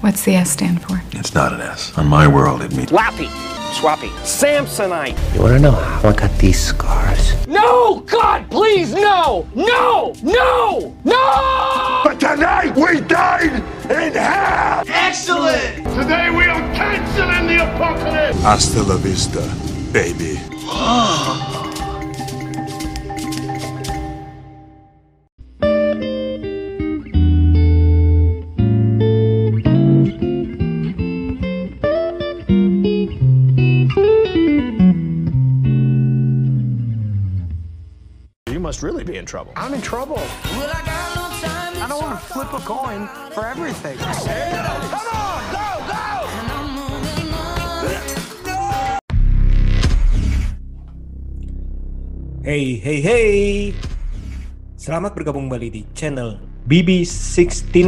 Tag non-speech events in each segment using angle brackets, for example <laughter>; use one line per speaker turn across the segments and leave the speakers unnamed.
What's the S stand for?
It's not an S. On my world, it means
Lappy, Swappy, Samsonite.
You wanna know how I got these scars?
No! God, please, no! No! No! No!
But tonight we dine in hell! Excellent!
Today we are canceling the apocalypse!
Hasta la vista, baby. <gasps>
Oh. Must really be in trouble.
I'm in trouble. I don't want to flip a coin for everything.
Hey hey hey Selamat bergabung kembali di channel BB69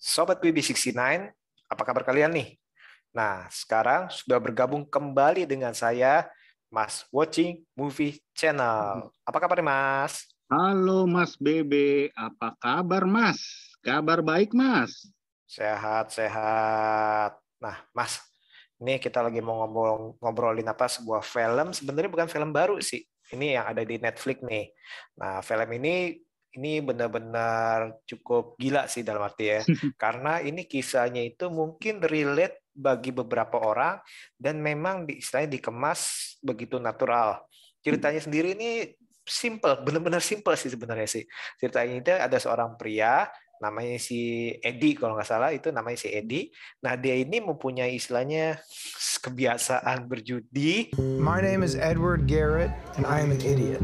Sobat BB69, apa kabar kalian nih? Nah, sekarang sudah bergabung kembali dengan saya, Mas Watching Movie Channel. Apa kabar, Mas?
Halo Mas Bebe, apa kabar Mas? Kabar baik Mas.
Sehat, sehat. Nah, Mas, ini kita lagi mau ngobrol ngobrolin apa sebuah film. Sebenarnya bukan film baru sih. Ini yang ada di Netflix nih. Nah, film ini ini benar-benar cukup gila sih dalam arti ya. <laughs> Karena ini kisahnya itu mungkin relate bagi beberapa orang dan memang di, istilahnya dikemas begitu natural. Ceritanya sendiri ini simple, benar-benar simple sih sebenarnya sih. Ceritanya itu ada seorang pria namanya si Edi kalau nggak salah itu namanya si Edi. Nah dia ini mempunyai istilahnya kebiasaan berjudi.
My name is Edward Garrett, and I am an idiot.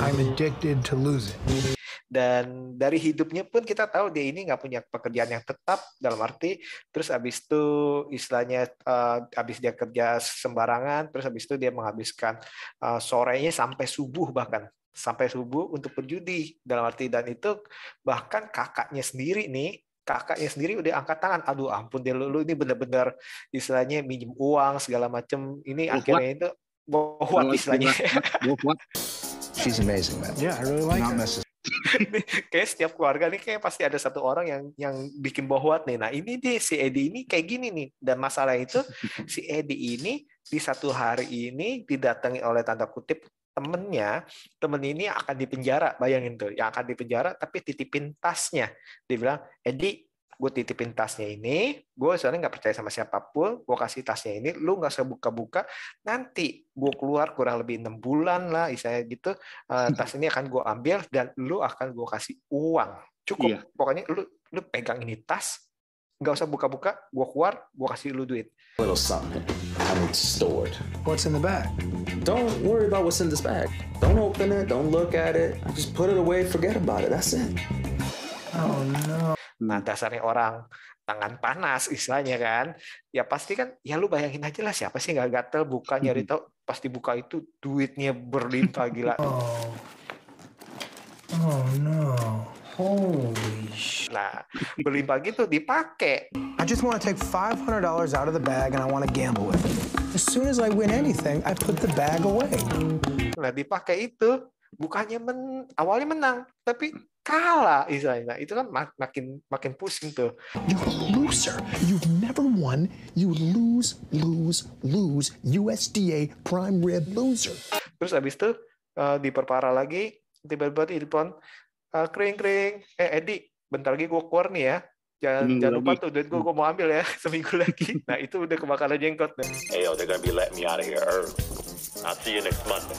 I'm addicted to losing.
Dan dari hidupnya pun kita tahu dia ini nggak punya pekerjaan yang tetap dalam arti terus habis itu istilahnya eh, habis dia kerja sembarangan terus habis itu dia menghabiskan eh, sorenya sampai subuh bahkan sampai subuh untuk berjudi dalam arti dan itu bahkan kakaknya sendiri nih kakaknya sendiri udah angkat tangan aduh ampun dia lu, lu ini benar-benar istilahnya minjem uang segala macem ini
Oh,
akhirnya itu bohong istilahnya? <laughs>
She's amazing, man.
Yeah, I really like
Not
her. <laughs>
kayak setiap keluarga nih kayak pasti ada satu orang yang yang bikin bohwat nih. Nah ini dia si Edi ini kayak gini nih. Dan masalah itu <laughs> si Edi ini di satu hari ini didatangi oleh tanda kutip temennya, temen ini akan dipenjara, bayangin tuh, yang akan dipenjara tapi titipin tasnya. Dia bilang, Edi, gue titipin tasnya ini, gue soalnya nggak percaya sama siapa pun, gue kasih tasnya ini, lu nggak usah buka-buka, nanti gue keluar kurang lebih enam bulan lah, istilahnya gitu, eh, tas ini akan gue ambil dan lu akan gue kasih uang, cukup,
Iya.
pokoknya lu lu pegang ini tas, nggak usah buka-buka, gue keluar, gue kasih lu duit.
little something stored.
What's in the bag?
Don't worry about what's in this bag. Don't open it. Don't look at it. Just put it away. Forget about it. That's it.
Oh no.
Nah, dasarnya orang tangan panas istilahnya kan. Ya pasti kan ya lu bayangin aja lah siapa sih nggak gatel buka nyari tahu pasti buka itu duitnya berlimpah <laughs> gila.
Oh. Oh no. Holy sh!
Nah, berlimpah gitu dipakai.
I just want to take $500 out of the bag and I want to gamble with it. As soon as I win anything, I put the bag away.
Nah, dipakai itu bukannya men awalnya menang, tapi kalah istilahnya. Nah, itu kan mak- makin makin pusing tuh.
You're a loser. You've never won. You lose, lose, lose. USDA prime rib loser.
Terus habis itu eh, diperparah lagi, tiba-tiba telepon eh, kering kering, eh Edi, bentar lagi gue keluar nih ya. Jangan,
Seminggu
jangan lupa
lagi.
tuh duit gue gue mau ambil ya <laughs> seminggu lagi. <laughs> Nah itu udah kebakaran jenggot. Nah.
Hey, yo, they're gonna be letting me out of here early. I'll see you next Monday.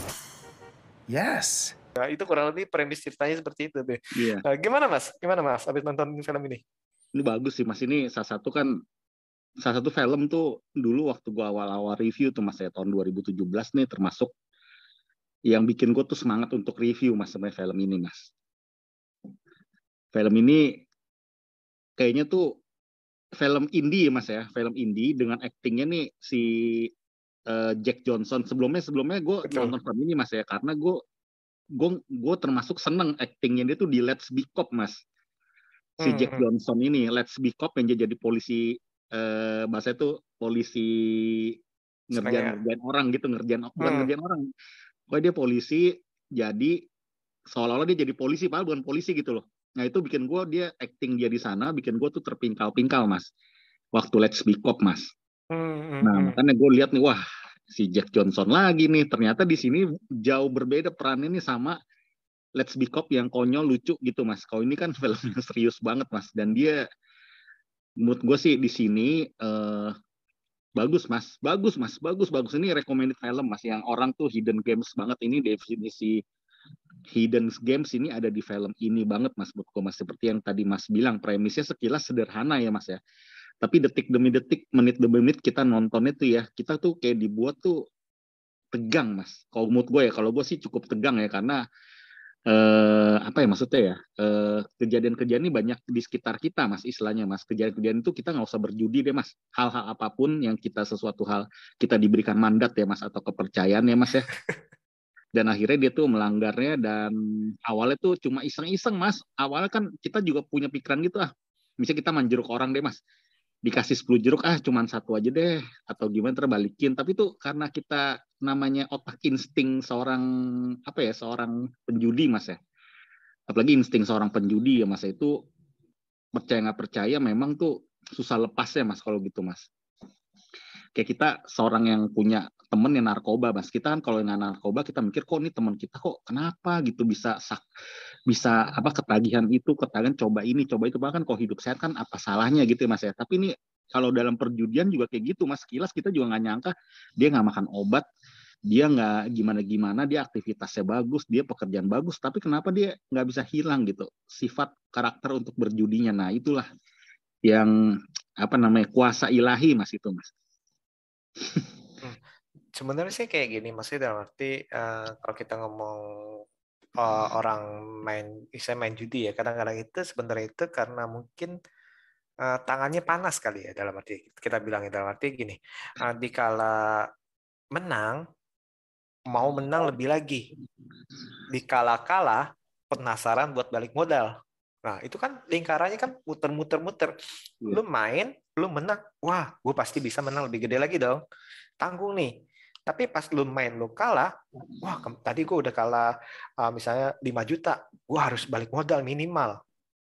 Yes.
Nah, itu kurang lebih premis ceritanya seperti itu deh.
Iya,
Nah, gimana mas? Gimana mas? Abis nonton film ini?
ini bagus sih Mas. Ini salah satu kan salah satu film tuh dulu waktu gua awal-awal review tuh Mas ya tahun 2017 nih termasuk yang bikin gue tuh semangat untuk review Mas sebenarnya film ini Mas. Film ini kayaknya tuh film indie ya Mas ya, film indie dengan aktingnya nih si eh, Jack Johnson. Sebelumnya sebelumnya gue nonton film ini Mas ya karena gue gue gue termasuk seneng aktingnya dia tuh di Let's Be Cop Mas. Si
Hmm,
Jack
hmm.
Johnson ini Let's Be Cop yang jadi polisi eh bahasa itu polisi ngerjain ngerjain orang gitu ngerjain bukan
Hmm.
ngerjain orang. Pokoknya dia polisi jadi seolah-olah dia jadi polisi padahal bukan polisi gitu loh nah itu bikin gue dia acting dia di sana bikin gue tuh terpingkal-pingkal mas waktu Let's Be Cop mas
Hmm,
nah
hmm, hmm.
makanya gue lihat nih wah si Jack Johnson lagi nih. Ternyata di sini jauh berbeda perannya nih sama Let's Be Cop yang konyol lucu gitu mas. Kalau ini kan <laughs> film yang serius banget mas. Dan dia menurut gue sih di sini eh, bagus mas. Bagus mas. Bagus bagus. Ini recommended film mas yang orang tuh hidden games banget. Ini definisi hidden games ini ada di film ini banget mas. Gue mas. Seperti yang tadi mas bilang premisnya sekilas sederhana ya mas ya tapi detik demi detik menit demi menit kita nontonnya tuh ya kita tuh kayak dibuat tuh tegang mas. Kalau menurut gue ya kalau gue sih cukup tegang ya karena eh, apa ya maksudnya ya eh, kejadian-kejadian ini banyak di sekitar kita mas istilahnya mas. Kejadian-kejadian itu kita nggak usah berjudi deh mas. Hal-hal apa pun yang kita sesuatu hal kita diberikan mandat ya mas atau kepercayaan ya mas ya. <laughs> Dan akhirnya dia tuh melanggarnya dan awalnya tuh cuma iseng-iseng mas. Awalnya kan kita juga punya pikiran gitu ah misalnya kita manjeruk orang deh mas dikasih 10 jeruk ah cuman satu aja deh atau gimana terbalikin. Tapi tuh karena kita namanya otak insting seorang apa ya seorang penjudi mas ya. Apalagi insting seorang penjudi ya mas itu percaya nggak percaya memang tuh susah lepas ya mas kalau gitu mas. Kayak kita seorang yang punya temen yang narkoba mas. Kita kan kalau yang narkoba kita mikir kok ini teman kita kok kenapa gitu bisa sak bisa apa ketagihan itu ketagihan coba ini coba itu. Bahkan kalau hidup sehat kan apa salahnya gitu ya mas ya. Tapi ini kalau dalam perjudian juga kayak gitu mas. Kilas kita juga nggak nyangka dia nggak makan obat dia nggak gimana gimana dia aktivitasnya bagus dia pekerjaan bagus tapi kenapa dia nggak bisa hilang gitu sifat karakter untuk berjudinya. Nah itulah yang apa namanya kuasa ilahi mas itu mas.
Sebenarnya sih kayak gini maksudnya dalam arti eh, kalau kita ngomong eh, orang main bisa main judi ya kadang-kadang itu sebenarnya itu karena mungkin eh, tangannya panas kali ya dalam arti kita bilang dalam arti gini eh, dikala menang mau menang lebih lagi. Dikala kalah penasaran buat balik modal. Nah itu kan lingkarannya kan muter-muter-muter. Lu main lu menang wah gue pasti bisa menang lebih gede lagi dong. Tanggung nih tapi pas lu main lu kalah wah tadi gue udah kalah uh, misalnya 5 juta gue harus balik modal minimal.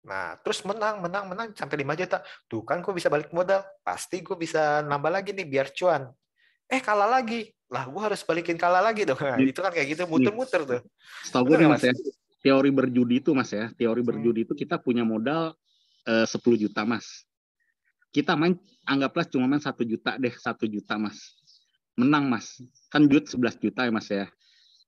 Nah terus menang menang menang sampai 5 juta. Tuh kan gue bisa balik modal pasti gue bisa nambah lagi nih biar cuan. Eh kalah lagi. Lah gue harus balikin kalah lagi dong. Nah, itu kan kayak gitu muter-muter tuh.
Setahu gue nih mas ya, teori berjudi itu mas ya, teori
Hmm.
berjudi itu kita punya modal eh, 10 juta mas. Kita main anggaplah cuma main satu juta deh, satu juta mas. Menang mas, kan duit 11 juta ya mas ya.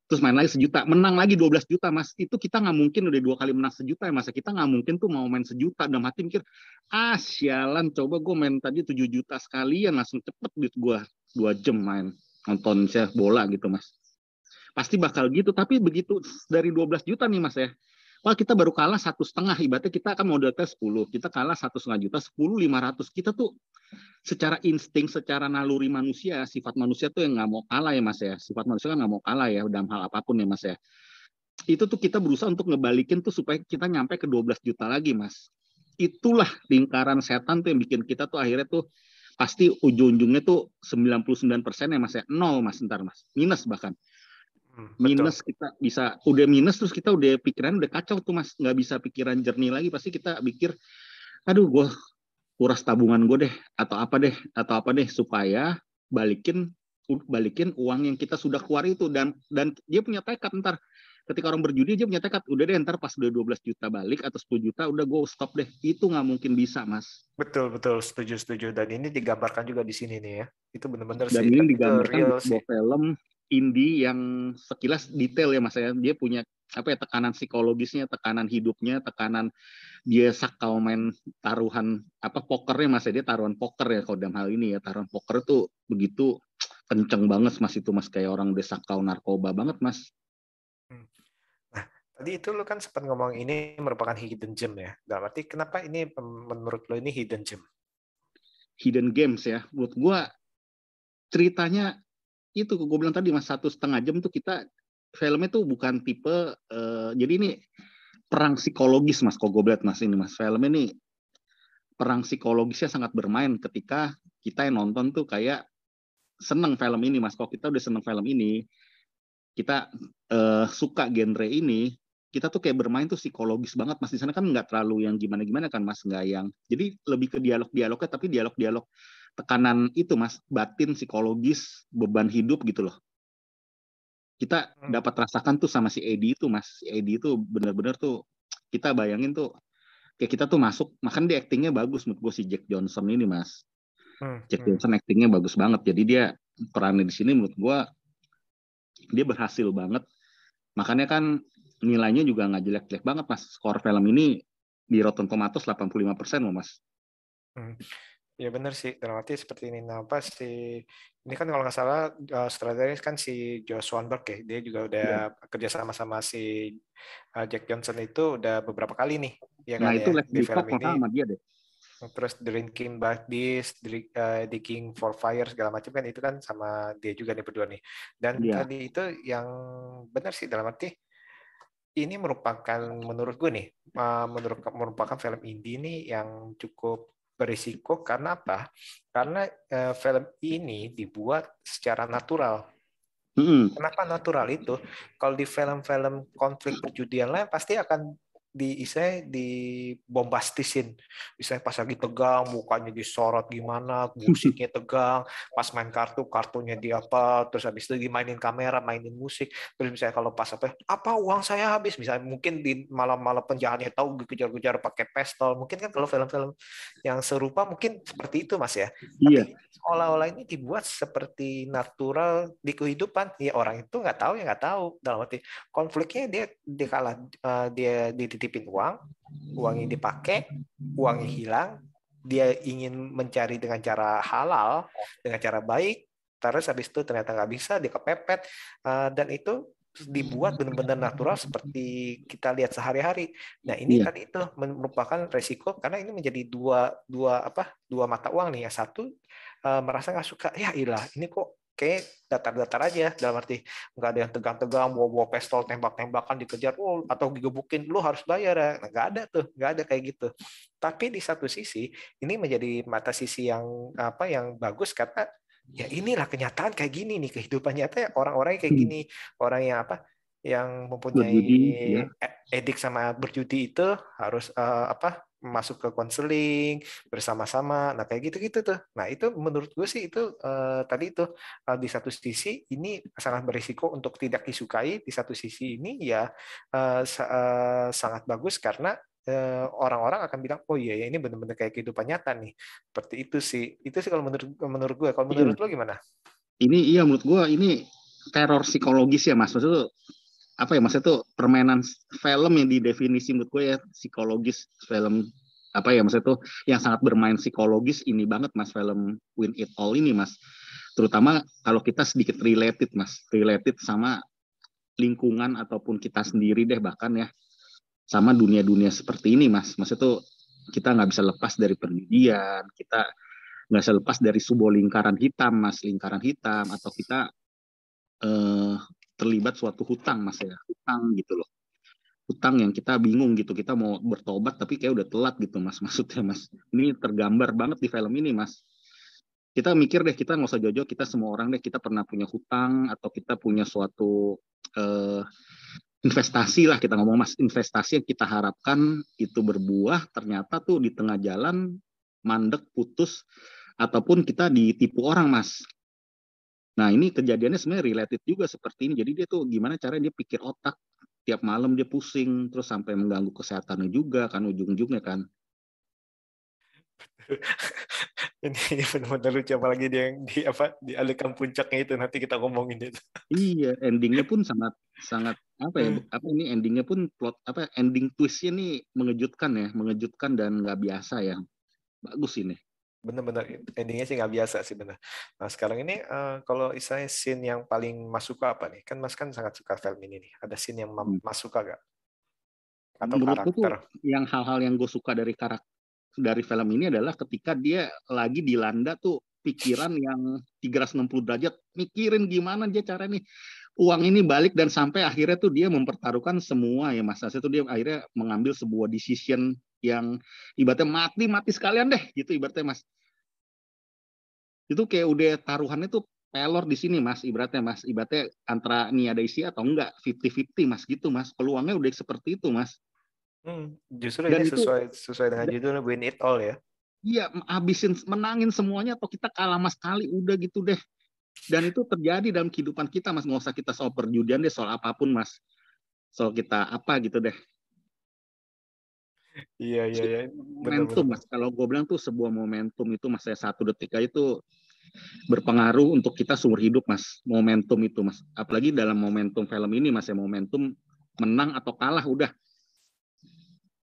Terus main lagi sejuta, menang lagi 12 juta mas. Itu kita nggak mungkin udah dua kali menang sejuta ya mas. ya. Kita nggak mungkin tuh mau main sejuta. Dalam hati mikir, ah sialan coba gue main tadi 7 juta sekalian langsung cepet duit gue. Dua jam main nonton saya bola gitu mas pasti bakal gitu tapi begitu dari 12 juta nih mas ya Wah kita baru kalah satu setengah ibaratnya kita akan modalnya 10 kita kalah satu setengah juta 10 500 kita tuh secara insting secara naluri manusia sifat manusia tuh yang nggak mau kalah ya mas ya. Sifat manusia kan nggak mau kalah ya dalam hal apa pun ya mas ya. Itu tuh kita berusaha untuk ngebalikin tuh supaya kita nyampe ke 12 juta lagi mas. Itulah lingkaran setan tuh yang bikin kita tuh akhirnya tuh pasti ujung-ujungnya tuh 99% ya mas ya. Nol mas ntar mas. Minus bahkan
Hmm, betul.
minus kita bisa udah minus terus kita udah pikiran udah kacau tuh mas. Nggak bisa pikiran jernih lagi. Pasti kita pikir aduh gue kuras tabungan gue deh atau apa deh atau apa deh supaya balikin balikin uang yang kita sudah keluar itu. Dan dan dia punya tekad ntar ketika orang berjudi dia punya tekad udah deh ntar pas udah 12 juta balik atau 10 juta udah gue stop deh. Itu nggak mungkin bisa mas.
Betul betul. Setuju setuju. Dan ini digambarkan juga di sini nih ya. Itu benar-benar
dan
sih.
ini digambarkan
real
di sebuah
sih.
film indie yang sekilas detail ya mas ya. Dia punya apa ya tekanan psikologisnya tekanan hidupnya tekanan dia sakau main taruhan apa pokernya mas ya. Dia taruhan poker ya kalau dalam hal ini ya. Taruhan poker tuh begitu kenceng banget mas itu mas. Kayak orang udah sakau narkoba banget mas.
Tadi itu lu kan sempat ngomong ini merupakan hidden gem ya. Dalam arti kenapa ini menurut lo ini hidden gem?
hidden games ya. Menurut gua ceritanya itu gue bilang tadi mas satu setengah jam tuh kita filmnya tuh bukan tipe eh, jadi ini perang psikologis mas kok gue mas ini mas. Film ini perang psikologisnya sangat bermain ketika kita yang nonton tuh kayak seneng film ini mas. Kalau kita udah seneng film ini kita eh, suka genre ini kita tuh kayak bermain tuh psikologis banget mas. Di sana kan nggak terlalu yang gimana gimana kan mas. Nggak yang jadi lebih ke dialog dialognya tapi dialog dialog tekanan itu mas batin psikologis beban hidup gitu loh. Kita
Hmm.
dapat rasakan tuh sama si Eddie itu mas. Si Eddie itu bener-bener tuh kita bayangin tuh kayak kita tuh masuk makan dia actingnya bagus menurut gue si Jack Johnson ini mas.
Hmm,
Jack
hmm.
Johnson actingnya bagus banget jadi dia perannya di sini menurut gue dia berhasil banget. Makanya kan nilainya juga nggak jelek-jelek banget mas. Skor film ini di Rotten Tomatoes 85% loh mas
Ya benar sih, dalam arti seperti ini. Nah, apa si ini kan kalau nggak salah uh, kan si Joe Swanberg ya, dia juga udah kerja sama sama si uh, Jack Johnson itu udah beberapa kali nih, ya
nah
kan
itu
ya di film ini.
sama dia deh
Terus Drinking Buddies, uh, The King for Fire segala macam kan itu kan sama dia juga nih berdua nih. Dan
Iya.
tadi itu yang benar sih dalam arti ini merupakan menurut gue nih uh, menurut merupakan film indie nih yang cukup berisiko karena apa? Karena eh, film ini dibuat secara natural. Kenapa natural itu? Kalau di film-film konflik perjudian lain pasti akan di istilahnya dibombastisin. Misalnya pas lagi tegang, mukanya disorot gimana, musiknya tegang, pas main kartu, kartunya di apa, terus habis itu dimainin kamera, mainin musik. Terus misalnya kalau pas apa, apa uang saya habis, misalnya mungkin di malam-malam penjahatnya tahu dikejar-kejar pakai pistol. Mungkin kan kalau film-film yang serupa mungkin seperti itu Mas ya.
Iya.
Tapi seolah-olah ini dibuat seperti natural di kehidupan. Ya orang itu nggak tahu ya nggak tahu. Dalam arti konfliknya dia dia kalah eh, dia dititipin uang, uangnya dipakai, uangnya hilang, dia ingin mencari dengan cara halal, dengan cara baik, terus habis itu ternyata nggak bisa, dia kepepet, eh, dan itu dibuat benar-benar natural seperti kita lihat sehari-hari. Nah ini
Iya.
tadi itu merupakan resiko karena ini menjadi dua dua apa dua mata uang nih. Yang satu eh, merasa nggak suka, ya ilah ini kok kayak datar-datar aja dalam arti nggak ada yang tegang-tegang bawa-bawa pistol tembak-tembakan dikejar oh atau digebukin lu harus bayar ya nah, nggak ada tuh nggak ada kayak gitu tapi di satu sisi ini menjadi mata sisi yang apa yang bagus karena ya inilah kenyataan kayak gini nih kehidupan nyata ya orang-orang kayak
Hmm.
gini orang yang apa yang mempunyai
Berjudi, ya.
edik sama berjudi itu harus eh, apa masuk ke konseling bersama-sama. Nah kayak gitu-gitu tuh. Nah itu menurut gue sih itu eh, tadi itu eh, di satu sisi ini sangat berisiko untuk tidak disukai di satu sisi ini ya eh, sa- eh, sangat bagus karena orang-orang akan bilang oh iya ya ini benar-benar kayak kehidupan nyata nih. Seperti itu sih. Itu sih kalau menurut menurut gue kalau
Iya.
menurut lo gimana?
Ini iya menurut gua ini teror psikologis ya mas. Maksudnya tuh apa ya maksudnya tuh permainan film yang didefinisi menurut gue ya psikologis film apa ya maksudnya tuh yang sangat bermain psikologis ini banget mas film Win It All ini mas. Terutama kalau kita sedikit related mas related sama lingkungan ataupun kita sendiri deh bahkan ya sama dunia-dunia seperti ini mas. Maksudnya tuh kita nggak bisa lepas dari perjudian kita nggak bisa lepas dari sebuah lingkaran hitam mas lingkaran hitam atau kita eh, terlibat suatu hutang mas ya. Hutang gitu loh. Hutang yang kita bingung gitu. Kita mau bertobat tapi kayak udah telat gitu mas <laughs> maksudnya mas. Ini tergambar banget di film ini mas. Kita mikir deh kita nggak usah jojo kita semua orang deh kita pernah punya hutang atau kita punya suatu eh, investasi lah kita ngomong mas. Investasi yang kita harapkan itu berbuah ternyata tuh di tengah jalan mandek putus ataupun kita ditipu orang mas nah ini kejadiannya sebenarnya related juga seperti ini jadi dia tuh gimana caranya dia pikir otak tiap malam dia pusing terus sampai mengganggu kesehatannya juga kan ujung-ujungnya kan <laughs>
ini, ini benar-benar lucu apalagi dia yang di apa dialihkan puncaknya itu nanti kita ngomongin itu <laughs>
Iya, endingnya pun sangat sangat apa ya?
Hmm.
Apa ini endingnya pun plot apa ending twistnya nih mengejutkan ya, mengejutkan dan nggak biasa ya. Bagus ini.
Bener-bener endingnya sih nggak biasa sih bener. Nah sekarang ini eh, kalau istilahnya scene yang paling mas suka apa nih? Kan mas kan sangat suka film ini nih. Ada scene yang
Hmm.
mas suka gak? Atau
Menurutku tuh
karakter?
yang hal-hal yang gue suka dari karakter dari film ini adalah ketika dia lagi dilanda tuh pikiran yang 360 derajat mikirin gimana dia cara nih uang ini balik dan sampai akhirnya tuh dia mempertaruhkan semua ya mas Saya tuh dia akhirnya mengambil sebuah decision yang ibaratnya mati mati sekalian deh gitu ibaratnya mas. Itu kayak udah taruhannya tuh pelor di sini mas ibaratnya mas. Ibaratnya antara ini ada isi atau enggak 50-50 mas gitu mas. Peluangnya udah seperti itu mas.
Hmm, justru
Dan
ini
itu-
sesuai sesuai dengan judulnya win it all ya.
iya habisin menangin semuanya atau kita kalah mas kali udah gitu deh. Dan itu terjadi dalam kehidupan kita mas. Nggak usah kita soal perjudian deh soal apa pun mas. Soal kita apa gitu deh
Iya iya iya.
momentum mas kalau gue bilang tuh sebuah momentum itu mas saya satu detik aja itu berpengaruh untuk kita seumur hidup mas momentum itu mas apalagi dalam momentum film ini mas ya momentum menang atau kalah udah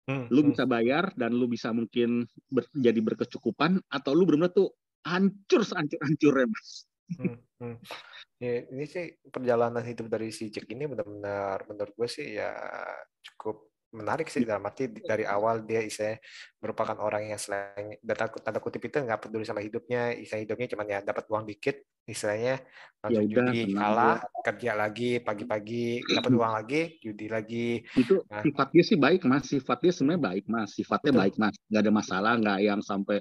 Hmm,
lu
hmm.
bisa bayar dan lu bisa mungkin ber- jadi berkecukupan atau lu benar-benar tuh hancur sehancur hancurnya mas
Hmm, hmm. Ya, ini sih perjalanan hidup dari si Jack ini benar-benar menurut gue sih ya cukup menarik sih dalam arti dari awal dia istilahnya merupakan orang yang selain tanda, kutip itu nggak peduli sama hidupnya, istilah hidupnya cuma ya dapat uang dikit, istilahnya langsung
Ya udah,
judi kalah, kerja lagi pagi-pagi dapat uang lagi, judi lagi.
itu
Nah.
sifat dia sih baik mas sifat dia sebenarnya baik mas sifatnya
Betul.
baik mas nggak ada masalah nggak yang sampai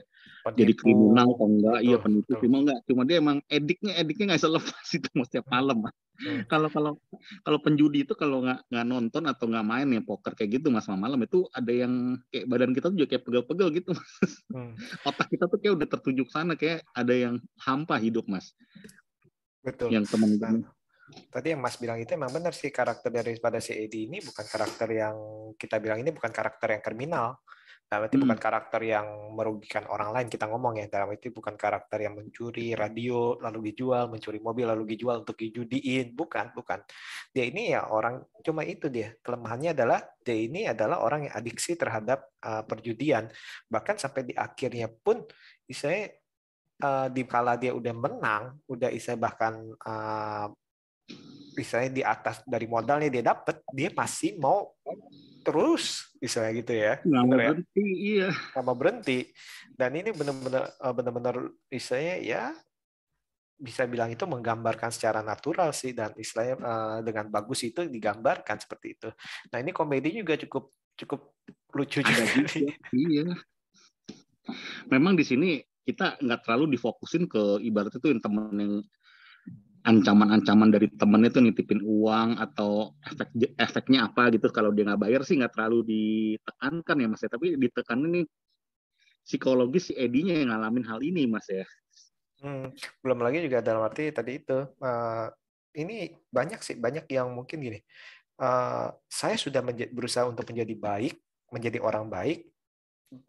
jadi
Penipu.
kriminal atau enggak iya penipu
betul.
cuma enggak cuma dia emang ediknya ediknya nggak bisa lepas <laughs> itu mas setiap malam mas
Hmm.
kalau kalau kalau penjudi itu kalau nggak nggak nonton atau nggak main ya poker kayak gitu mas malam itu ada yang kayak badan kita tuh juga kayak pegel-pegel gitu mas
Hmm, <laughs>
otak kita tuh kayak udah tertuju ke sana kayak ada yang hampa hidup mas
betul.
yang temen
Nah, tadi yang Mas bilang itu emang benar sih karakter daripada si Eddie ini bukan karakter yang kita bilang ini bukan karakter yang kriminal. Dalam arti
Hmm.
bukan karakter yang merugikan orang lain kita ngomong ya. Dalam arti bukan karakter yang mencuri radio lalu dijual, mencuri mobil lalu dijual untuk dijudiin. Bukan, bukan. Dia ini ya orang cuma itu dia. Kelemahannya adalah dia ini adalah orang yang adiksi terhadap uh, perjudian. Bahkan sampai di akhirnya pun saya di kala dia udah menang, udah isa bahkan uh, misalnya di atas dari modalnya dia dapat, dia masih mau terus, misalnya gitu ya.
nggak mau
ya?
berhenti iya
Nggak mau berhenti. Dan ini benar-benar eh, benar-benar istilahnya ya bisa bilang itu menggambarkan secara natural sih dan istilahnya eh, dengan bagus itu digambarkan seperti itu. Nah ini komedi juga cukup cukup lucu juga. <laughs>
iya memang di sini kita nggak terlalu difokusin ke ibarat itu yang temen yang ancaman-ancaman dari temennya tuh nitipin uang atau efek efeknya apa gitu. Kalau dia nggak bayar sih nggak terlalu ditekankan ya mas ya. Tapi ditekanin nih psikologis si Edinya yang ngalamin hal ini mas ya.
Hmm, belum lagi juga dalam arti tadi itu eh, ini banyak sih banyak yang mungkin gini. Eh, saya sudah berusaha untuk menjadi baik menjadi orang baik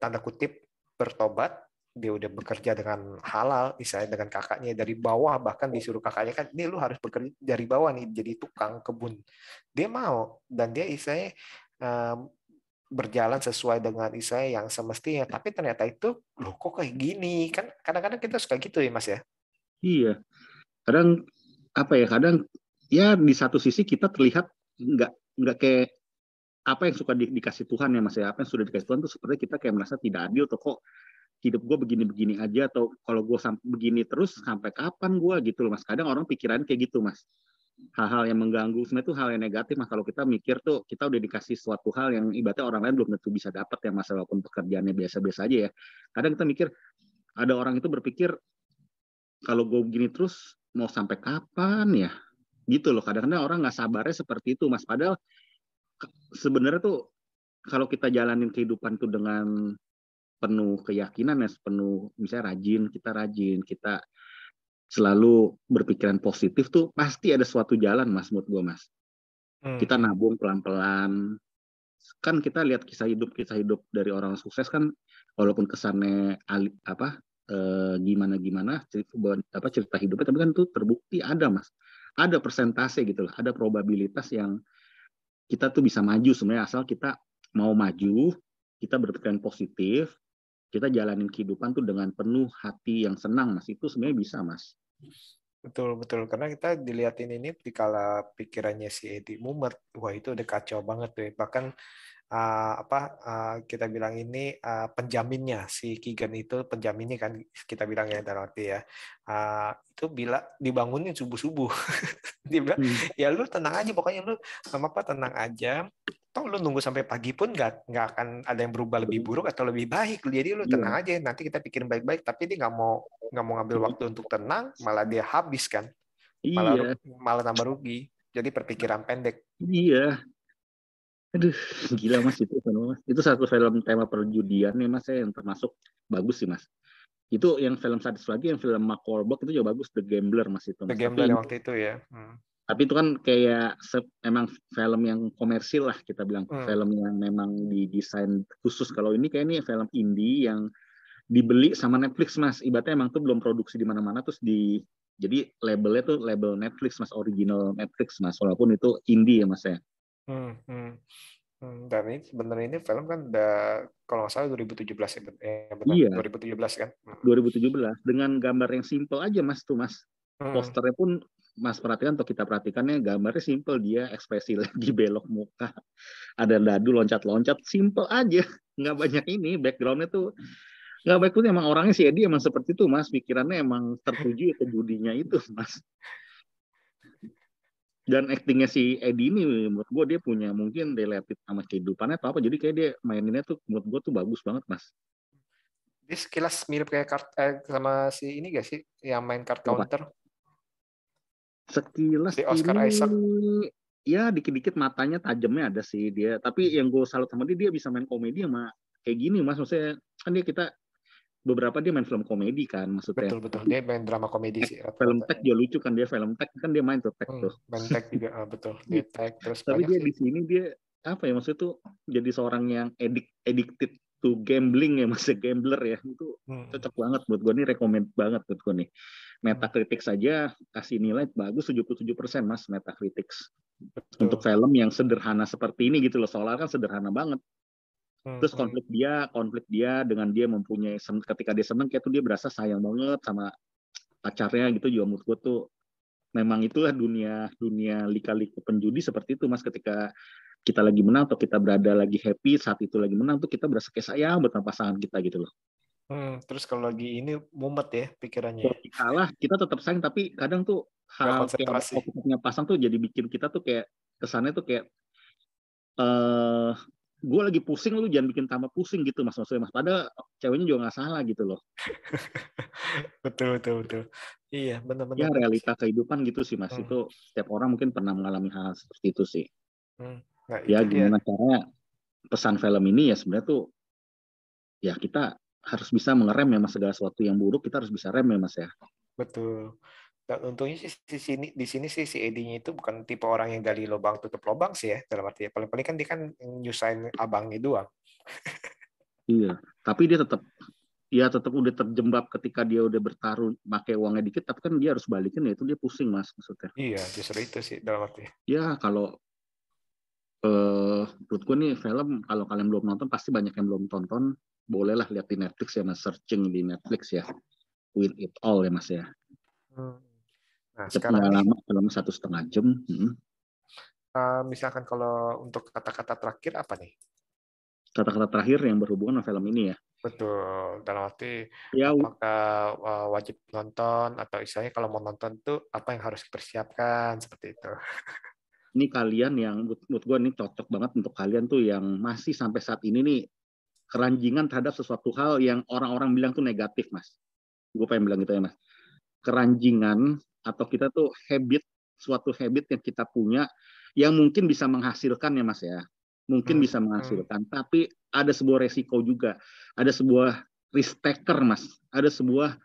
tanda kutip bertobat dia udah bekerja dengan halal misalnya dengan kakaknya dari bawah bahkan disuruh kakaknya kan ini lu harus bekerja dari bawah nih jadi tukang kebun. Dia mau dan dia istilahnya eh, berjalan sesuai dengan istilahnya yang semestinya tapi ternyata itu loh kok kayak gini? Kan kadang-kadang kita suka gitu ya mas ya?
Iya. Kadang apa ya kadang ya di satu sisi kita terlihat nggak nggak kayak apa yang suka di- dikasih Tuhan ya mas ya? Apa yang sudah dikasih Tuhan tuh seperti kita kayak merasa tidak adil atau kok hidup gue begini-begini aja atau kalau gue begini terus sampai kapan gue gitu loh mas. Kadang orang pikiran kayak gitu mas. Hal-hal yang mengganggu sebenarnya itu hal yang negatif mas. Kalau kita mikir tuh kita udah dikasih suatu hal yang ibaratnya orang lain belum tentu bisa dapat ya mas walaupun pekerjaannya biasa-biasa aja ya. Kadang kita mikir ada orang itu berpikir kalau gue begini terus mau sampai kapan ya? Gitu loh. Kadang-kadang orang nggak sabarnya seperti itu mas. Padahal sebenarnya tuh kalau kita jalanin kehidupan tuh dengan penuh keyakinan ya penuh misalnya rajin kita rajin kita selalu berpikiran positif tuh pasti ada suatu jalan mas menurut gue mas.
Hmm.
kita nabung pelan-pelan. Kan kita lihat kisah hidup kisah hidup dari orang sukses kan walaupun kesannya apa eh, gimana gimana cerita apa cerita hidupnya tapi kan tuh terbukti ada mas. Ada persentase gitu loh ada probabilitas yang kita tuh bisa maju. Sebenarnya asal kita mau maju kita berpikiran positif kita jalanin kehidupan tuh dengan penuh hati yang senang mas. Itu sebenarnya bisa mas.
Betul betul. Karena kita dilihatin ini di kala pikirannya si Edi mumet, wah itu udah kacau banget tuh. Bahkan uh, apa uh, kita bilang ini uh, penjaminnya. Si Kigan itu penjaminnya kan kita bilang ya dalam arti ya. Uh, itu bila dibangunin subuh subuh <laughs> dia bilang
Hmm.
ya lu tenang aja pokoknya lu sama apa tenang aja. Toh lu nunggu sampai pagi pun nggak nggak akan ada yang berubah lebih buruk atau lebih baik. Jadi lu tenang aja nanti kita pikirin baik-baik. Tapi dia nggak mau nggak mau ngambil waktu untuk tenang, malah dia habis kan, malah
Iya,
malah tambah rugi. Jadi perpikiran pendek.
iya. Aduh, gila mas itu film mas. Itu satu film tema perjudian nih mas ya, yang termasuk bagus sih mas. Itu yang film sadis lagi, yang film Mark Wahlberg itu juga bagus, The Gambler mas itu.
The
Mas.
Gambler
Tapi,
yang waktu itu ya. Hmm.
tapi itu kan kayak se- emang film yang komersil lah kita bilang,
Hmm.
film yang memang didesain khusus. Kalau ini kayak ini film indie yang dibeli sama Netflix mas. Ibaratnya emang tuh belum produksi di mana-mana terus di jadi labelnya tuh label Netflix mas, original Netflix mas. Walaupun itu indie ya mas ya.
Hmm, hmm. Hmm, Dan ini sebenarnya ini film kan udah kalau nggak salah 2017 ya, ben- eh, benar
Iya.
2017 kan. Hmm.
2017 dengan gambar yang simple aja mas tuh mas
Hmm.
posternya pun mas perhatikan atau kita perhatikannya gambarnya simple dia ekspresi <laughs> lagi belok muka ada dadu loncat-loncat simple aja nggak banyak ini backgroundnya tuh nggak baik tuh emang orangnya si Edi emang seperti itu mas pikirannya emang tertuju ke judinya itu mas dan aktingnya si Edi ini menurut gue dia punya mungkin related sama kehidupannya atau apa jadi kayak dia maininnya tuh menurut gue tuh bagus banget mas
Dia sekilas mirip kayak kart eh, sama si ini gak sih yang main card
Apa?
counter?
sekilas
Si Oscar
ini
Isaac.
ya dikit-dikit matanya tajamnya ada sih dia tapi yang gue salut sama dia dia bisa main komedi sama kayak gini mas maksudnya kan dia kita beberapa dia main film komedi kan maksudnya
Betul betul. Dia main drama komedi sih. rata-rata.
film tag dia lucu kan dia film tag kan dia main tuh tag
Hmm,
tuh
main tag juga ah, betul. <laughs> Dia tag terus
tapi dia
sih.
di sini dia apa ya maksudnya tuh jadi seorang yang edik addicted to gambling ya <laughs> mas gambler ya itu
Hmm.
cocok banget buat gue nih rekomend banget buat gue nih Metacritic saja kasih nilai bagus 77% mas Metacritic
Betul.
untuk film yang sederhana seperti ini gitu loh soalnya kan sederhana banget
Hmm,
terus
hmm.
konflik dia konflik dia dengan dia mempunyai ketika dia seneng kayak tuh dia berasa sayang banget sama pacarnya gitu juga menurut gue tuh memang itulah dunia dunia lika-liku penjudi seperti itu mas ketika kita lagi menang atau kita berada lagi happy saat itu lagi menang tuh kita berasa kayak sayang buat sama pasangan kita gitu loh
Hmm, terus kalau lagi ini mumet ya pikirannya.
kalau kita kalah kita tetap sayang tapi kadang tuh hal kayak punya pasang tuh jadi bikin kita tuh kayak kesannya tuh kayak eh gue lagi pusing lu jangan bikin tambah pusing gitu mas maksudnya mas padahal ceweknya juga nggak salah gitu loh <laughs>
betul betul betul. Iya benar-benar.
ya realita kehidupan gitu sih mas
Hmm.
itu setiap orang mungkin pernah mengalami hal seperti itu sih
Hmm. Nah,
ya
itu dia.
gimana caranya pesan film ini ya sebenarnya tuh ya kita harus bisa mengerem ya mas segala sesuatu yang buruk kita harus bisa rem ya mas ya
Betul. Dan untungnya sih di sini di sini sih si Edinya itu bukan tipe orang yang gali lubang tutup lubang sih ya dalam arti paling-paling kan dia kan nyusahin abangnya doang.
Iya, tapi dia tetap ya tetap udah terjebak ketika dia udah bertaruh pakai uangnya dikit, tapi kan dia harus balikin ya itu dia pusing mas maksudnya.
Iya justru itu sih dalam arti.
Ya kalau eh menurut gue nih film kalau kalian belum nonton pasti banyak yang belum tonton, bolehlah lihat di Netflix ya mas, searching di Netflix ya, With It All ya mas ya.
Hmm. Nah sekarang
lama film satu setengah jam. Hmm.
eh, misalkan kalau untuk kata-kata terakhir apa nih?
Kata-kata terakhir yang berhubungan sama film ini ya.
Betul dalam arti
Ya
apakah wajib nonton atau istilahnya kalau mau nonton tuh apa yang harus dipersiapkan seperti itu.
ini kalian yang menurut gue ini cocok banget untuk kalian tuh yang masih sampai saat ini nih keranjingan terhadap sesuatu hal yang orang-orang bilang tuh negatif mas gue pengen bilang gitu ya mas keranjingan atau kita tuh habit suatu habit yang kita punya yang mungkin bisa menghasilkan ya mas ya. Mungkin
Hmm,
bisa menghasilkan. tapi ada sebuah resiko juga. Ada sebuah risk taker mas. Ada sebuah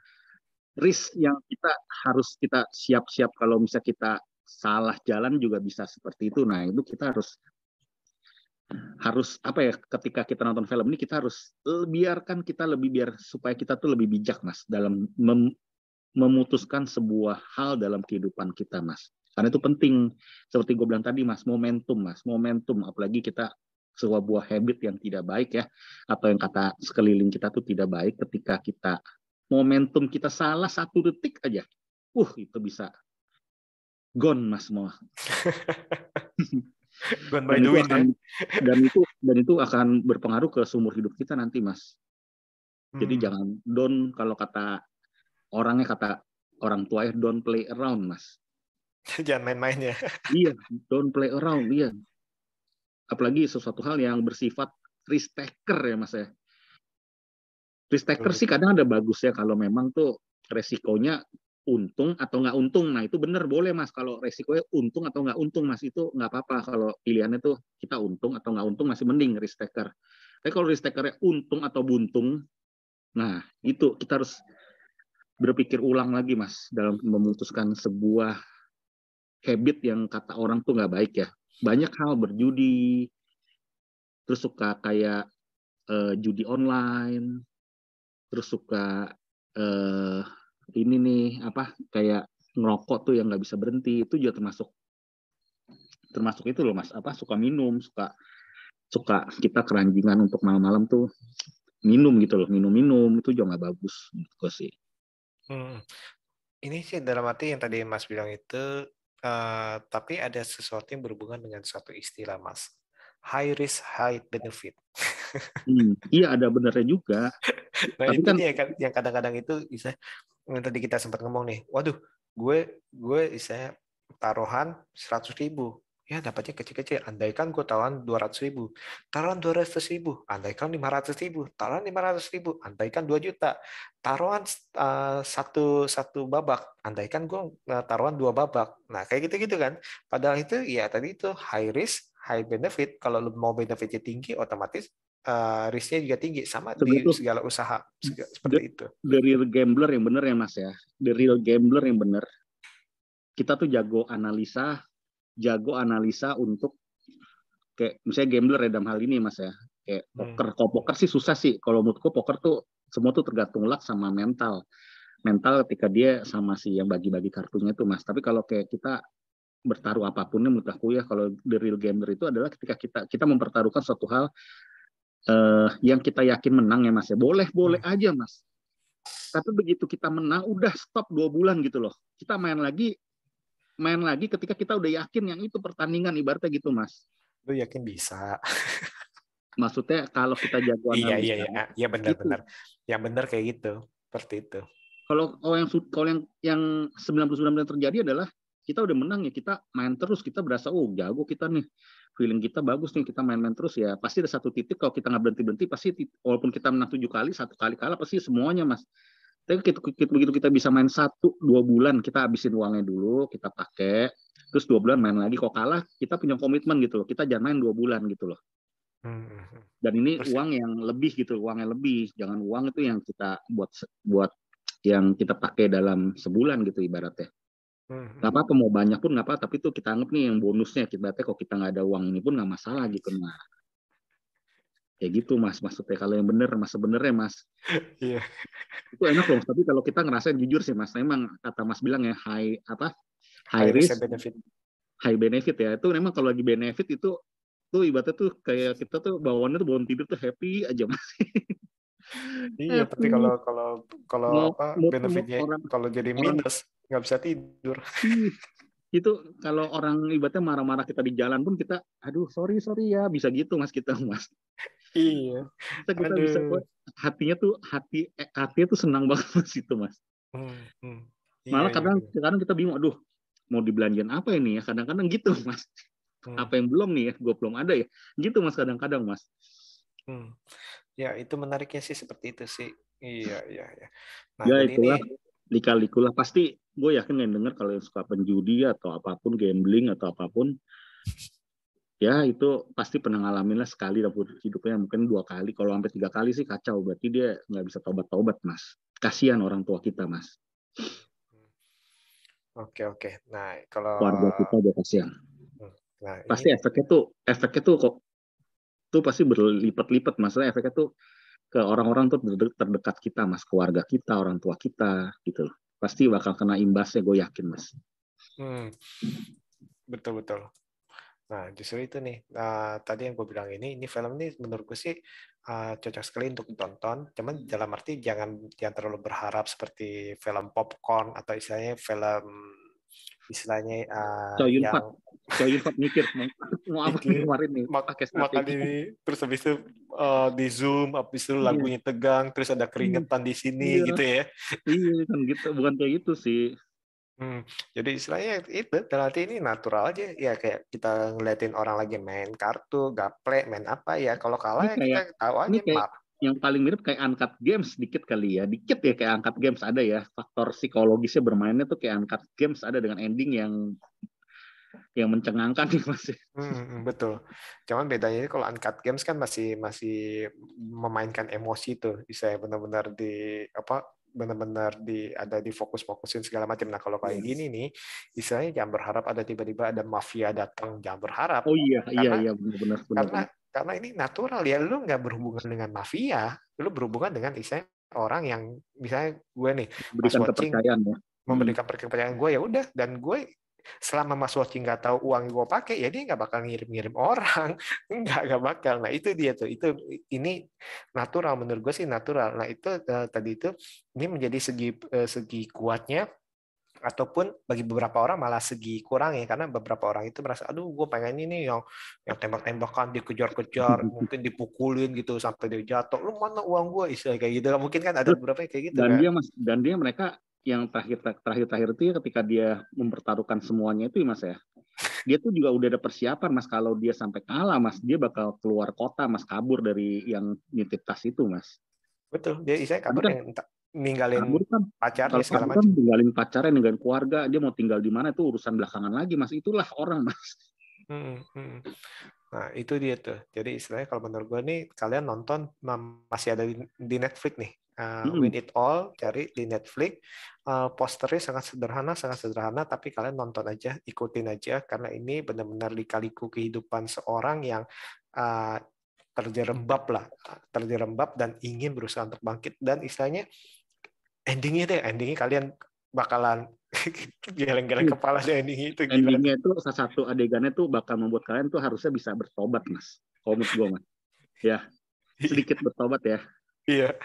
risk yang kita harus kita siap-siap. Kalau misalnya kita salah jalan juga bisa seperti itu. Nah, itu kita harus harus apa ya ketika kita nonton film ini kita harus eh, biarkan kita lebih biar supaya kita tuh lebih bijak Mas dalam mem- memutuskan sebuah hal dalam kehidupan kita Mas. Karena itu penting seperti gue bilang tadi Mas, momentum Mas, momentum apalagi kita sebuah buah habit yang tidak baik ya atau yang kata sekeliling kita tuh tidak baik ketika kita momentum kita salah satu detik aja. Uh, itu bisa gone Mas semua. <laughs>
Gone by
dan
wind
akan
ya.
dan itu dan itu akan berpengaruh ke seumur hidup kita nanti mas jadi
Hmm.
jangan don't kalau kata orangnya kata orang tua ya don't play around mas <laughs>
Jangan main-main ya.
iya don't play around iya apalagi sesuatu hal yang bersifat risk taker ya mas ya risk taker
Betul.
sih kadang ada bagus ya kalau memang tuh resikonya untung atau nggak untung. Nah itu benar boleh mas. Kalau resikonya untung atau nggak untung mas itu nggak apa-apa. Kalau pilihannya tuh kita untung atau nggak untung masih mending risk taker. Tapi kalau risk takernya untung atau buntung, nah itu kita harus berpikir ulang lagi mas dalam memutuskan sebuah habit yang kata orang tuh nggak baik ya. Banyak hal berjudi, terus suka kayak uh, judi online, terus suka uh, ini nih apa kayak ngerokok tuh yang nggak bisa berhenti itu juga termasuk termasuk itu loh mas apa suka minum suka suka kita keranjingan untuk malam-malam tuh minum gitu loh minum-minum itu juga nggak bagus gitu sih
hmm. ini sih dalam arti yang tadi mas bilang itu uh, tapi ada sesuatu yang berhubungan dengan suatu istilah mas. High risk high benefit. <laughs>
Hmm, iya ada benernya juga. <laughs>
Nah tapi itu kan yang kadang-kadang itu bisa yang tadi kita sempat ngomong nih, waduh, gue gue saya taruhan seratus ribu, ya dapatnya kecil-kecil. Andaikan gue taruhan dua ratus ribu, taruhan dua ratus ribu, andaikan lima ratus ribu, taruhan lima ratus ribu, andaikan dua juta, taruhan uh, satu satu babak, andaikan gue uh, taruhan dua babak. Nah kayak gitu-gitu kan. Padahal itu ya tadi itu high risk, high benefit. Kalau mau benefitnya tinggi, otomatis uh, risknya juga tinggi sama Sebetulnya, di segala usaha seperti the, itu.
The real gambler yang benar ya Mas ya. The real gambler yang benar. Kita tuh jago analisa, jago analisa untuk kayak misalnya gambler ya dalam hal ini Mas ya. Kayak hmm. poker, kalau poker sih susah sih. Kalau menurutku poker tuh semua tuh tergantung luck sama mental. Mental ketika dia sama si yang bagi-bagi kartunya tuh Mas. Tapi kalau kayak kita bertaruh apa pun menurut aku ya kalau the real gambler itu adalah ketika kita kita mempertaruhkan suatu hal uh, yang kita yakin menang ya mas ya boleh boleh hmm. aja mas tapi begitu kita menang udah stop dua bulan gitu loh kita main lagi main lagi ketika kita udah yakin yang itu pertandingan ibaratnya gitu mas.
Lu yakin bisa. <laughs>
Maksudnya kalau kita jago
iya iya iya. iya benar-benar gitu. yang benar kayak gitu seperti itu.
Kalau kalau yang kalau yang yang 99% terjadi adalah kita udah menang ya kita main terus kita berasa oh jago kita nih. Feeling kita bagus nih kita main-main terus ya. Pasti ada satu titik kalau kita nggak berhenti berhenti pasti walaupun kita menang tujuh kali satu kali kalah pasti semuanya mas tapi kita, kita, begitu kita bisa main satu dua bulan kita habisin uangnya dulu kita pakai terus dua bulan main lagi. Kok kalah kita punya komitmen gitu loh. Kita jangan main dua bulan gitu loh. Hmm. dan ini uang yang lebih gitu uang yang lebih. Jangan uang itu yang kita buat buat yang kita pakai dalam sebulan gitu ibaratnya. Hmm. Gak apa-apa mau banyak pun nggak apa, tapi itu kita anggap nih yang bonusnya. Kita kalau kita nggak ada uang ini pun nggak masalah gitu nah. Kayak gitu mas, maksudnya kalau yang bener mas sebenarnya mas. <laughs> Iya. itu enak loh, tapi kalau kita ngerasain jujur sih mas, memang kata mas bilang ya high apa high, high risk, benefit. high benefit ya itu memang kalau lagi benefit itu tuh ibaratnya tuh kayak kita tuh bawaannya tuh bangun tidur tuh happy aja mas. <laughs>
iya, tapi kalau kalau kalau apa benefitnya kalau jadi minus nggak bisa tidur. <laughs>
itu kalau orang ibaratnya marah-marah kita di jalan pun kita, aduh sorry sorry ya bisa gitu mas kita mas.
Iya.
Kita, bisa hatinya tuh hati eh, hatinya tuh senang <laughs> banget mas itu mas. Hmm, hmm. Iya, Malah iya, kadang iya. kadang kita bingung, aduh mau dibelanjain apa ini ya kadang-kadang gitu <laughs> mas. Hmm. Apa yang belum nih ya, gue belum ada ya. Gitu mas kadang-kadang mas.
Hmm. Ya itu menariknya sih seperti itu sih. Iya iya iya.
Nah, ya itulah ini... lika-likulah pasti gue yakin yang denger kalau yang suka penjudi atau apa pun gambling atau apa pun ya itu pasti pernah ngalamin lah sekali dalam hidupnya mungkin dua kali kalau sampai tiga kali sih kacau berarti dia nggak bisa tobat-tobat mas. Kasihan orang tua kita mas.
Oke oke. Nah kalau
keluarga kita juga kasihan. Hmm, nah, pasti ini... efeknya tuh efeknya tuh kok tuh pasti berlipat-lipat masalah efeknya tuh ke orang-orang tuh terdekat kita mas. Keluarga kita orang tua kita gitu loh. Pasti bakal kena imbasnya gue yakin mas.
Hmm. betul betul nah justru itu nih uh, tadi yang gue bilang ini ini film ini menurutku sih uh, cocok sekali untuk ditonton. Cuman dalam arti jangan jangan terlalu berharap seperti film popcorn atau istilahnya film istilahnya uh,
so, yang mikir mau, apa kemarin <laughs> nih?
Makan ini terus habis itu uh, di zoom habis itu iya. lagunya tegang terus ada keringetan di sini iya. gitu ya.
Iya kan gitu bukan kayak gitu sih
Hmm, jadi istilahnya itu berarti ini natural aja ya kayak kita ngeliatin orang lagi main kartu, gaple, main apa ya kalau kalah ya
kayak,
kita tahu aja
ini kayak, yang paling mirip kayak Uncut Games dikit kali ya. Dikit ya kayak Uncut Games ada ya. Faktor psikologisnya bermainnya tuh kayak Uncut Games ada dengan ending yang yang mencengangkan nih Mas.
Hmm, betul. Cuman bedanya ini kalau Uncut Games kan masih masih memainkan emosi tuh, bisa benar-benar di apa benar-benar di ada di fokus-fokusin segala macam. Nah kalau kayak gini nih, istilahnya jangan berharap ada tiba-tiba ada mafia datang, jangan berharap.
Oh iya, iya,
Karena-
iya benar-benar.
karena karena ini natural ya lu nggak berhubungan dengan mafia lu berhubungan dengan istilahnya orang yang misalnya gue nih
berikan
Watching,
kepercayaan ya.
memberikan kepercayaan gue ya udah dan gue selama Mas Watching nggak tahu uang gue pakai ya dia nggak bakal ngirim-ngirim orang. <laughs> Nggak nggak bakal. Nah itu dia tuh. Itu ini natural menurut gue sih natural. Nah itu eh, tadi itu ini menjadi segi eh, segi kuatnya ataupun bagi beberapa orang malah segi kurangnya. Karena beberapa orang itu merasa aduh gue pengen ini yang yang tembak-tembakan dikejar-kejar <laughs> mungkin dipukulin gitu sampai dia jatuh. Lu mana uang gue istilah kayak gitu. Mungkin kan ada beberapa yang kayak gitu
dan
kan.
dia mas dan dia mereka yang terakhir terakhir terakhir itu ya ketika dia mempertaruhkan semuanya itu ya mas ya. Dia tuh juga udah ada persiapan mas kalau dia sampai kalah mas dia bakal keluar kota mas kabur dari yang nitip tas itu mas.
Betul. Dia istilahnya kabur
kan-
ninggalin
kabur kan
pacarnya
kalau
segala macam.
kan tinggalin pacarnya ninggalin keluarga dia mau tinggal di mana itu urusan belakangan lagi mas. Itulah orang mas.
Hmm, hmm. Nah, itu dia tuh. Jadi istilahnya kalau menurut gue nih, kalian nonton ma- masih ada di Netflix nih. Uh,
Hmm.
Win It All, cari di Netflix. Uh, posternya sangat sederhana, sangat sederhana, tapi kalian nonton aja, ikutin aja, karena ini benar-benar dikaliku kehidupan seorang yang uh, terjerembab lah, terjerembab dan ingin berusaha untuk bangkit. Dan istilahnya endingnya deh, endingnya kalian bakalan <laughs> geleng-geleng
Hmm.
kepala deh endingnya itu gila.
endingnya itu salah satu adegannya tuh bakal membuat kalian tuh harusnya bisa bertobat mas komik gue mas ya <laughs> sedikit bertobat ya
Iya.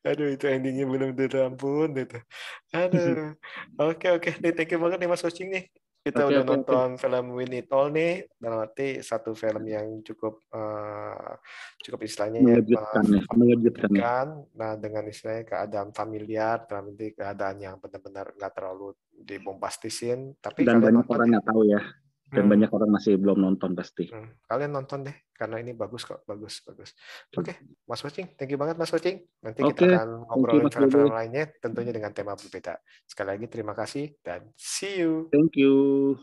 Aduh itu endingnya benar-benar ampun itu. Aduh. <laughs> Oke oke, nih thank you banget nih Mas Watching nih. Kita
Oke,
udah
oke.
nonton film Win It All nih, dalam arti satu film yang cukup eh, cukup istilahnya ya,
mengejutkan
eh,
ya mengejutkan ya
kan nah dengan istilahnya keadaan familiar dalam arti keadaan yang benar-benar nggak terlalu dibombastisin tapi
dan banyak orang nggak tahu ya dan
Hmm.
banyak orang masih belum nonton pasti.
Hmm, kalian nonton deh karena ini bagus kok bagus bagus. Oke Mas Watching thank you banget Mas Watching nanti kita
Oke,
akan ngobrolin film-film lainnya tentunya dengan tema berbeda. Sekali lagi terima kasih dan see you.
Thank you